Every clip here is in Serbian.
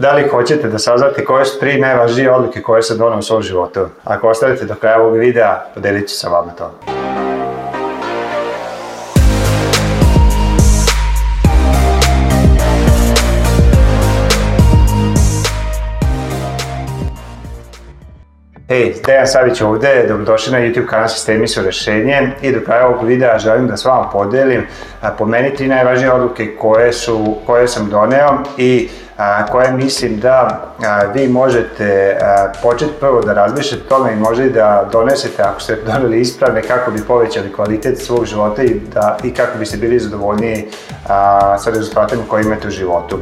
Da li hoćete da saznate koje su tri najvažnije odluke koje sam donao u svom životu? Ako ostavite do kraja ovog videa, podelit ću sa vama to. Hej, Dejan Savić ovde, dobrodošli na YouTube kanal Sistemi su rešenje i do kraja ovog videa želim da s vama podelim po meni tri najvažnije odluke koje, su, koje sam doneo i a, koje mislim da vi možete a, početi prvo da razmišljate tome i možda i da donesete, ako ste doneli ispravne, kako bi povećali kvalitet svog života i, da, i kako biste bili zadovoljniji sa rezultatima koje imate u životu.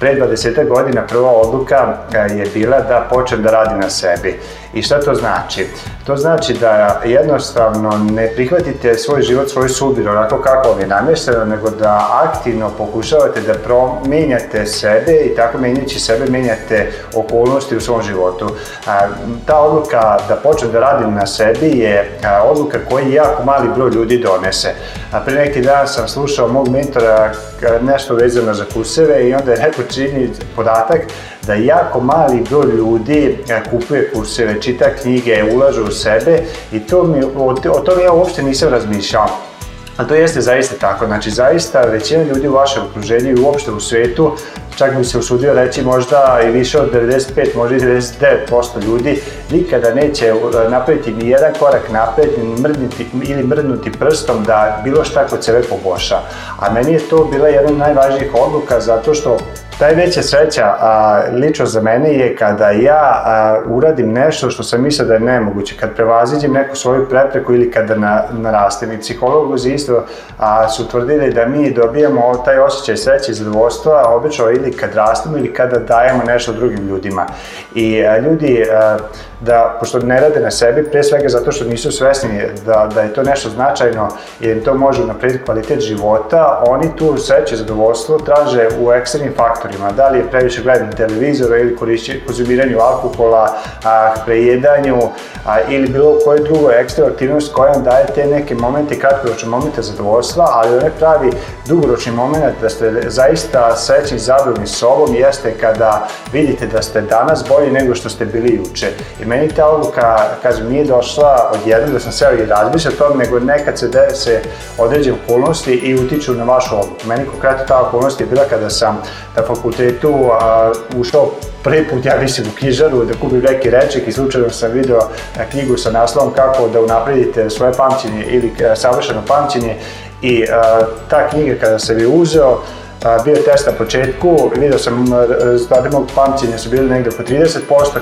Pre 20 godina prva odluka je bila da počnem da radim na sebi. I šta to znači? To znači da jednostavno ne prihvatite svoj život, svoj sudbinu onako kako vam je namješteno, nego da aktivno pokušavate da promijenjate sebe i tako menjajući sebe menjate okolnosti u svom životu. Ta odluka da počnem da radim na sebi je odluka koju jako mali broj ljudi donese. Pre neki dan sam slušao mog mentora nešto vezano za kurseve i onda je neko čini podatak da jako mali broj ljudi e, kupuje kurseve, čita knjige, ulaže u sebe i to mi, o, o tome ja uopšte nisam razmišljao. A to jeste zaista tako, znači zaista većina ljudi u vašem okruženju i uopšte u svetu, čak bi se usudio reći možda i više od 95, možda i 99% ljudi nikada neće uh, napraviti ni jedan korak napred ni mrdniti, ili mrdnuti prstom da bilo šta kod sebe poboša. A meni je to bila jedna od najvažnijih odluka zato što Najveća sreća a, lično za mene je kada ja a, uradim nešto što sam mislio da je nemoguće, kad prevaziđem neku svoju prepreku ili kada na, narastem. I psihologozi isto a, su tvrdili da mi dobijamo taj osjećaj sreće i zadovoljstva obično ili kad rastemo ili kada dajemo nešto drugim ljudima. I a, ljudi a, da, pošto ne rade na sebi, pre svega zato što nisu svesni da, da je to nešto značajno jer im to može naprediti kvalitet života, oni tu sreće zadovoljstvo traže u eksternim faktorima, da li je previše gledanje televizora ili korišće, konzumiranju alkohola, a, prejedanju a, ili bilo koje drugo ekstra aktivnost koja vam daje te neke momente, kratkoročne momente zadovoljstva, ali onaj pravi dugoročni moment da ste zaista srećni zadovoljni sobom jeste kada vidite da ste danas bolji nego što ste bili juče. I meni ta odluka, kažem, nije došla odjednom da sam seo i razmišljao tog, nego nekad se dese određene okolnosti i utiču na vašu odluku. Meni konkretno ta okolnost je bila kada sam na fakultetu a, ušao prvi put, ja mislim, u knjižaru da kupim neki reček i slučajno sam video e, knjigu sa naslovom kako da unapredite svoje pamćenje ili e, savršeno pamćenje i a, e, ta knjiga kada sam je uzeo, bio je test na početku, vidio sam e, rezultati mog pamćenja su bili negde po 30%,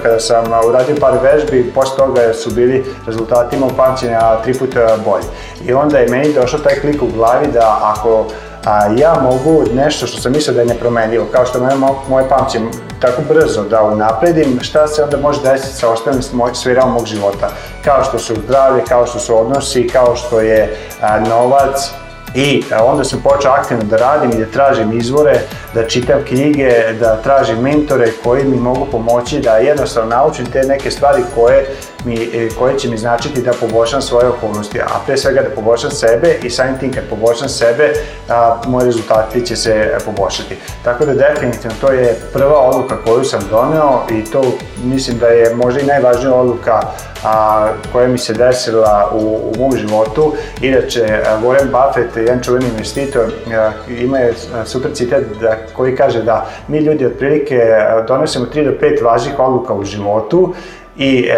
kada sam uradio par vežbi, posle toga su bili rezultati mog pamćenja tri puta bolji. I onda je meni došao taj klik u glavi da ako a ja mogu nešto što sam mislio da je nepromenljivo, kao što moje, moje pamćenje tako brzo da unapredim, šta se onda može desiti sa ostalim sferama mog života, kao što su zdravlje, kao što su odnosi, kao što je a, novac, I onda sam počeo aktivno da radim i da tražim izvore da čitam knjige, da tražim mentore koji mi mogu pomoći da jednostavno naučim te neke stvari koje, mi, e, koje će mi značiti da poboljšam svoje okolnosti, a pre svega da poboljšam sebe i samim tim kad poboljšam sebe, a, moji rezultati će se poboljšati. Tako da definitivno to je prva odluka koju sam doneo i to mislim da je možda i najvažnija odluka a, koja mi se desila u, u mom životu. Inače, Warren Buffett, jedan čuveni investitor, a, ima je super citat da koji kaže da mi ljudi otprilike eh, donosimo 3 do 5 važnih odluka u životu i e,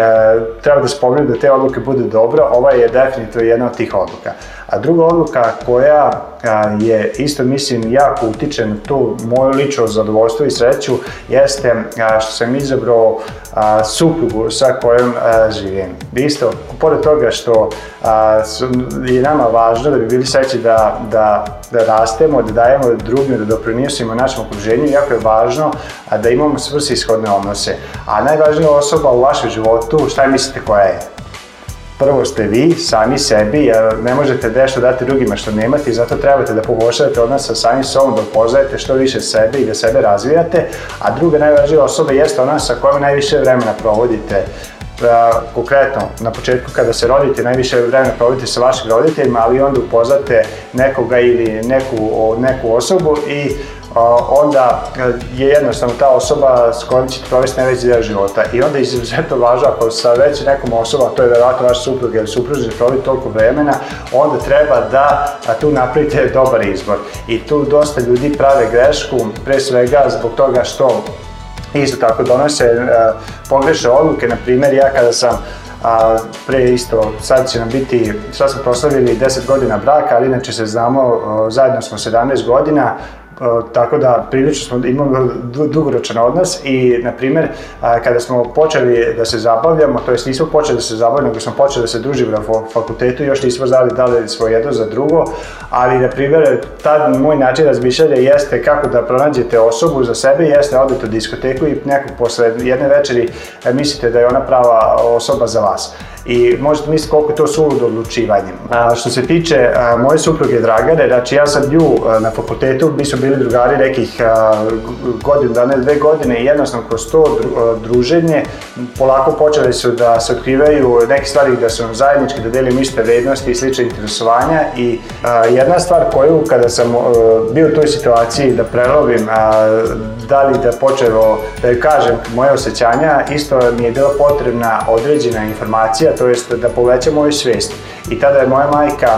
treba da spomenu da te odluke budu dobro, ova je definitivno jedna od tih odluka. A druga odluka koja a, je isto mislim jako utiče na to moje lično zadovoljstvo i sreću jeste a, što sam izabrao a, suprugu sa kojom a, živim. Isto, pored toga što a, su, je nama važno da bi bili sreći da, da, da rastemo, da dajemo drugim, da doprinosimo našem okruženju, jako je važno a, da imamo ishodne odnose. A najvažnija osoba u vašoj u životu, šta mislite koja je? Prvo ste vi, sami sebi, jer ne možete nešto dati drugima što nemate i zato trebate da poboljšavate odnos sa samim sobom, da upoznajete što više sebe i da sebe razvijate, a druga najvažnija osoba jeste ona sa kojom najviše vremena provodite da, konkretno na početku kada se rodite najviše vremena provodite sa vašim roditeljima, ali onda upoznate nekoga ili neku, neku osobu i onda e, je jednostavno ta osoba s kojom ćete provesti najveći deo života. I onda je izuzetno važno, ako sa već nekom osobom, to je verovatno vaš suprug ili supružnik, provi toliko vremena, onda treba da tu napravite dobar izbor. I tu dosta ljudi prave grešku, pre svega zbog toga što isto tako donose e, pogrešne odluke. Na primjer, ja kada sam a pre isto, sad će nam biti, sad smo proslavili 10 godina braka, ali inače se znamo, zajedno smo 17 godina, E, tako da prilično smo imali dugoročan odnos i, na primjer e, kada smo počeli da se zabavljamo, to jest nismo počeli da se zabavljamo, nego smo počeli da se družimo na fakultetu, još nismo znali da li svoje jedno za drugo, ali, na primer, tad moj način razmišljanja jeste kako da pronađete osobu za sebe, jeste odete u diskoteku i nekog posle jedne večeri e, mislite da je ona prava osoba za vas i možete misliti koliko je to suludo odlučivanje. A, što se tiče moje supruge Dragane, znači ja sam nju na fakultetu, mi smo bili drugari nekih godinu, dane, dve godine i jednostavno kroz to druženje polako počeli su da se otkrivaju neke stvari da su nam zajednički, da delimo iste vrednosti i slične interesovanja i jedna stvar koju kada sam bio u toj situaciji da prelovim, da li da počeo da kažem moje osjećanja, isto mi je bila potrebna određena informacija to jest da poveća moju svest. I tada je moja majka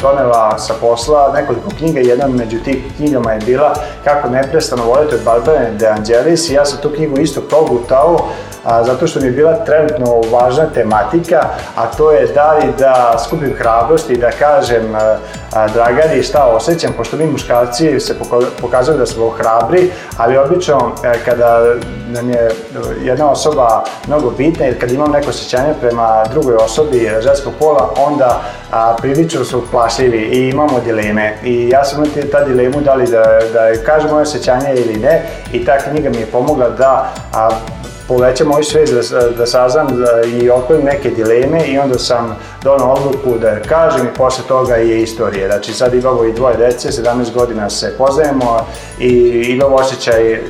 donela sa posla nekoliko knjiga, jedna među tih knjigama je bila Kako neprestano volite od Barbara De Angelis i ja sam tu knjigu isto progutao a, zato što mi je bila trenutno važna tematika, a to je da li da skupim hrabrost i da kažem a, Dragani šta osjećam, pošto mi muškarci se pokazuju da smo hrabri, ali obično e, kada nam je e, jedna osoba mnogo bitna jer kad imam neko osjećanje prema drugoj osobi ženskog pola, onda a, prilično su plašljivi i imamo dileme. I ja sam imao ta dilemu da li da, da kažem moje osjećanje ili ne i ta knjiga mi je pomogla da a, povećam moju svijest da, da saznam da, i otklim neke dileme i onda sam donao odluku da kažem i posle toga je istorija. Znači sad imamo i dvoje dece, 17 godina se poznajemo i imamo osjećaj e,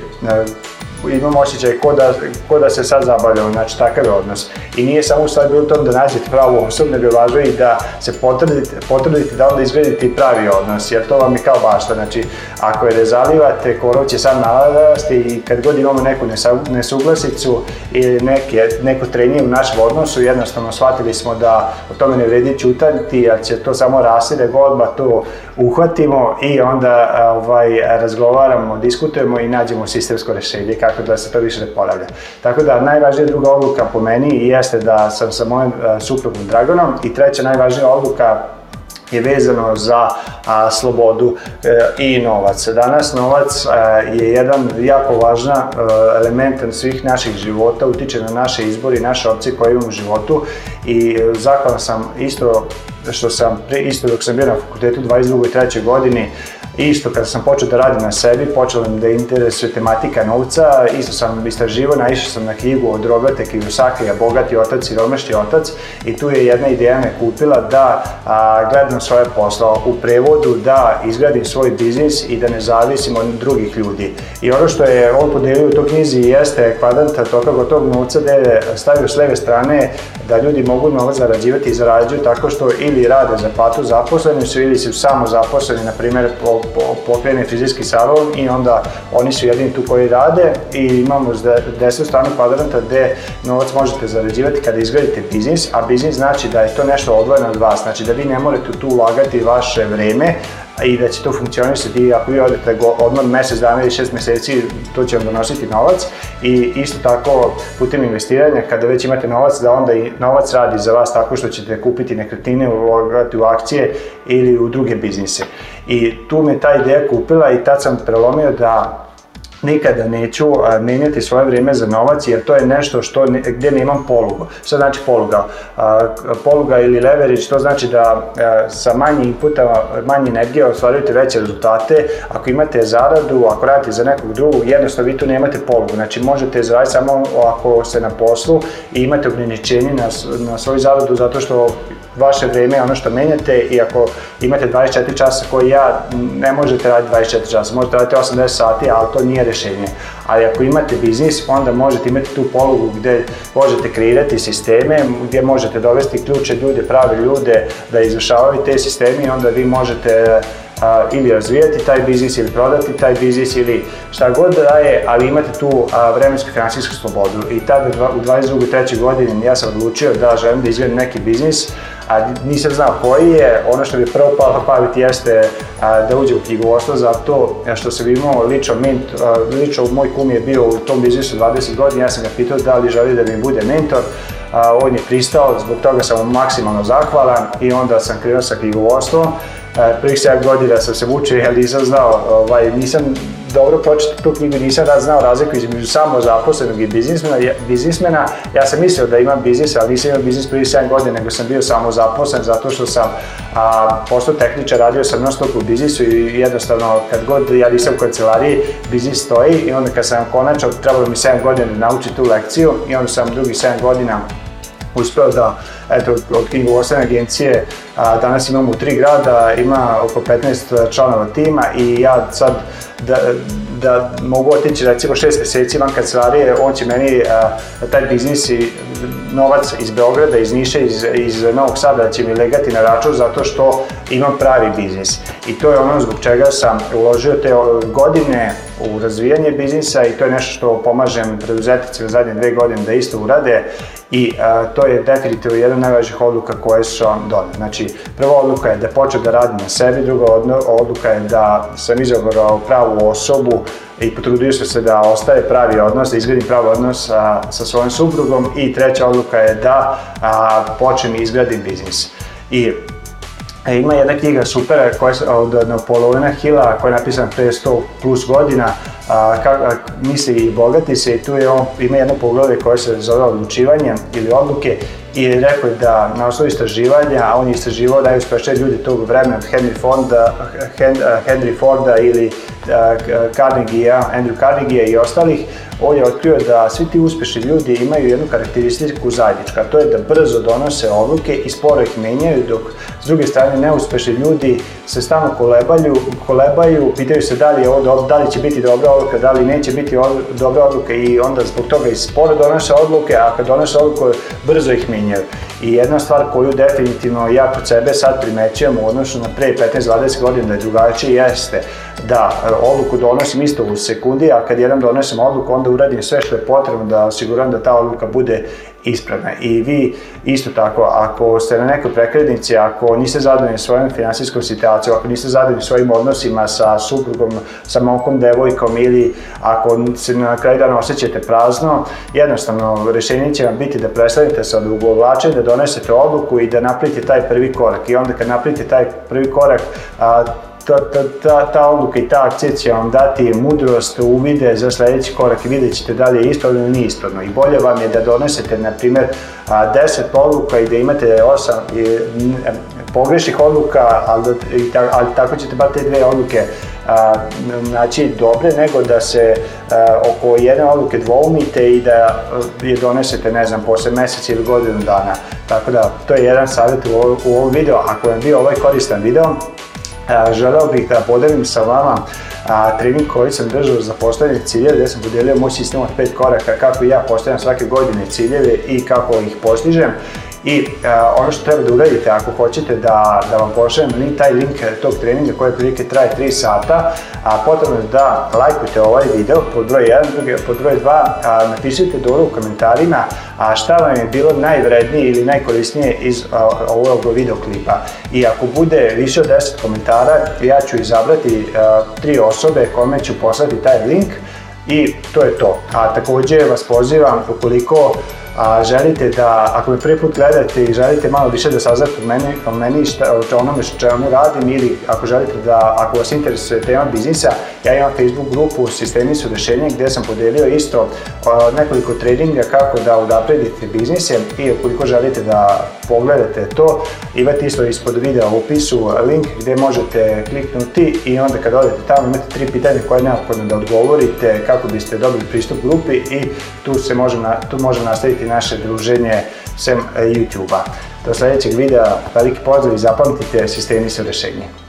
imam osjećaj ko da, ko da se sad zabavljamo, znači takav je odnos. I nije samo stvar bilo tom da nađete pravu osobu, nego je važno i da se potrudite, potrudite da onda izvedete pravi odnos, jer to vam je kao bašta, znači ako je ne da zalivate, korov će sam narasti i kad god imamo neku nesuglasicu ili neke, neko trenje u našem odnosu, jednostavno shvatili smo da o tome ne vredi čutati, jer će to samo rasti, nego da odmah to uhvatimo i onda ovaj, razgovaramo, diskutujemo i nađemo sistemsko rešenje kako tako da se to više ne ponavlja. Tako da najvažnija druga odluka po meni jeste da sam sa mojim uh, e, suprotnim Draganom i treća najvažnija odluka je vezano za a, slobodu e, i novac. Danas novac a, e, je jedan jako važan e, element svih naših života, utiče na naše izbori, naše opcije koje imamo u životu i e, zahvalan sam isto što sam pre, isto dok sam bio na fakultetu 22. i 3. godini Isto kad sam počeo da radim na sebi, počela da interesuje tematika novca, isto sam istraživo, naišao sam na knjigu od Roberta Kiyosakija, Bogati otac i romašti otac, i tu je jedna ideja me kupila da a, gledam svoje posla, u prevodu da izgradim svoj biznis i da ne zavisim od drugih ljudi. I ono što je on podelio u toj knjizi jeste kvadranta toka gotovog novca gde da je stavio s leve strane da ljudi mogu novac zarađivati i zarađuju tako što ili rade za platu zaposlenim su ili su samo zaposleni, na primjer, po pokrene frizerski salon i onda oni su jedini tu koji rade i imamo 10 stranu kvadranata gde novac možete zarađivati kada izgradite biznis, a biznis znači da je to nešto odvojeno od vas, znači da vi ne morate tu ulagati vaše vreme, i da će to funkcionisati ako vi odete go, mesec dana ili šest meseci, to će vam donositi novac i isto tako putem investiranja, kada već imate novac, da onda i novac radi za vas tako što ćete kupiti nekretnine, ulogati u akcije ili u druge biznise. I tu me ta ideja kupila i tad sam prelomio da nikada neću a, menjati svoje vrijeme za novac, jer to je nešto što gdje nemam polugu. Šta znači poluga? A, poluga ili leverage, to znači da sa manje inputa, manje energije ostvarujete veće rezultate. Ako imate zaradu, ako radite za nekog drugog, jednostavno vi tu nemate polugu. Znači možete zaraditi samo ako ste na poslu i imate ograničenje na, na svoju zaradu zato što vaše vreme je ono što menjate i ako imate 24 časa koji ja, ne možete raditi 24 časa, možete raditi 80 sati, ali to nije rešenje. Ali ako imate biznis, onda možete imati tu polugu gde možete kreirati sisteme, gde možete dovesti ključe ljude, prave ljude da izvršavaju te sisteme i onda vi možete a, ili razvijati taj biznis ili prodati taj biznis ili šta god da je, ali imate tu a, vremensku finansijsku slobodu. I tada u 22. 3. godini ja sam odlučio da želim da izgledam neki biznis a, nisam znao koji je, ono što bi prvo palo pamet jeste a, da uđe u knjigovodstvo zato e, što sam imao lično mentor, lično moj kum je bio u tom biznisu 20 godina, ja sam ga pitao da li želi da mi bude mentor, a, on je pristao, zbog toga sam mu maksimalno zahvalan i onda sam krenuo sa knjigovodstvom. E, prvih 7 godina sam se mučio jer nisam znao, ovaj, nisam dobro pročitao knjigu nisam da znao razliku između samo zaposlenog i biznismena. Ja, biznismena. ja sam mislio da imam biznis, ali nisam imao biznis prvi 7 godina, nego sam bio samo zaposlen zato što sam a, postao tehničar, radio sam non stop u biznisu i jednostavno kad god ja nisam u kancelariji, biznis stoji i onda kad sam konačno, trebalo mi 7 godina da naučiti tu lekciju i onda sam drugi 7 godina uspeo da eto, od King agencije a, danas imamo tri grada, ima oko 15 članova tima i ja sad da, da mogu otići recimo šest meseci van kancelarije, on će meni a, taj biznis i novac iz Beograda, iz Niša, iz, iz Novog Sada će mi legati na račun zato što imam pravi biznis. I to je ono zbog čega sam uložio te godine u razvijanje biznisa i to je nešto što pomažem preduzetnicima zadnje dve godine da isto urade i a, to je definitivno jedna od najvažnijih odluka koje su on donio. Znači, prva odluka je da počeo da radi na sebi, druga odluka je da sam izabrao pravu osobu i potrudio sam se da ostaje pravi odnos, da izgradim pravi odnos a, sa svojom suprugom i treća odluka je da a, počnem i da izgradim biznis. I E, ima jedna knjiga supera koja je od Napoleona Hila, koja je napisana pre 100 plus godina, a, ka, a, misli i bogati se i tu je on, ima jedno poglavlje koje se zove odlučivanje ili odluke i je rekao da na osnovu istraživanja, a on je istraživao najuspešnije da ljudi tog vremena od Henry Fonda, Henry Forda ili Carnegie-a, Andrew carnegie i ostalih, on je otkrio da svi ti uspešni ljudi imaju jednu karakteristiku zajednička, to je da brzo donose odluke i sporo ih menjaju, dok s druge strane neuspešni ljudi se stalno kolebalju, kolebaju pitaju se da li, je ovo, da li će biti dobra odluka, da li neće biti dobra odluka i onda zbog toga i sporo donose odluke, a kad donose odluke brzo ih menjaju. I jedna stvar koju definitivno ja kod sebe sad primećujem u odnosu na pre 15-20 godina da je drugačije jeste da e, odluku donosim isto u sekundi, a kad jednom donesem odluku onda uradim sve što je potrebno da osiguram da ta odluka bude ispravna. I vi isto tako, ako ste na nekoj prekrednici, ako niste zadovoljni svojom finansijskom situacijom, ako niste zadovoljni svojim odnosima sa suprugom, sa momkom, devojkom ili ako se na kraju dana osjećate prazno, jednostavno rešenje će vam biti da prestanete sa odugovlačenjem, da donesete odluku i da napravite taj prvi korak. I onda kad napravite taj prvi korak, a, ta, ta, ta, ta odluka i ta akcija će vam dati mudrost, uvide za sledeći korak i vidjet ćete da li je ispravno ili nije ispravno. I bolje vam je da donesete, na primjer, 10 odluka i da imate 8 pogrešnih odluka, ali, da, ali tako ćete bar te dve odluke a, znači dobre, nego da se a, oko jedne odluke dvoumite i da e, je donesete, ne znam, posle meseca ili godinu dana. Tako da, to je jedan savjet u, u ovom videu. Ako vam je bio ovaj koristan video, želeo bih da podelim sa vama a, trening koji sam držao za postavljanje ciljeva gde sam podelio moj sistem od pet koraka kako ja postavljam svake godine ciljeve i kako ih postižem I e, ono što treba da uradite ako hoćete da, da vam pošaljem ni taj link e, tog treninga koji prilike traje 3 sata, a potrebno je da lajkujete ovaj video pod broj 1, pod broj 2, a, napišite dobro u komentarima šta vam je bilo najvrednije ili najkorisnije iz a, ovog videoklipa. I ako bude više od 10 komentara, ja ću izabrati 3 e, osobe kome ću poslati taj link i to je to. A takođe vas pozivam ukoliko a, želite da, ako me prvi put gledate i želite malo više da saznate o meni, o meni šta, o onome što čemu radim ili ako želite da, ako vas interesuje tema biznisa, ja imam Facebook grupu Sistemi su rešenje gde sam podelio isto nekoliko treninga kako da odapredite biznise i ukoliko želite da pogledate to, imate isto ispod videa u opisu link gde možete kliknuti i onda kad odete tamo imate tri pitanja koje je neophodno da odgovorite kako biste dobili pristup grupi i tu se može, na, tu može nastaviti nastaviti naše druženje sem e, YouTube-a. Do sledećeg videa, veliki pozdrav i zapamtite, sistemi su rešenje.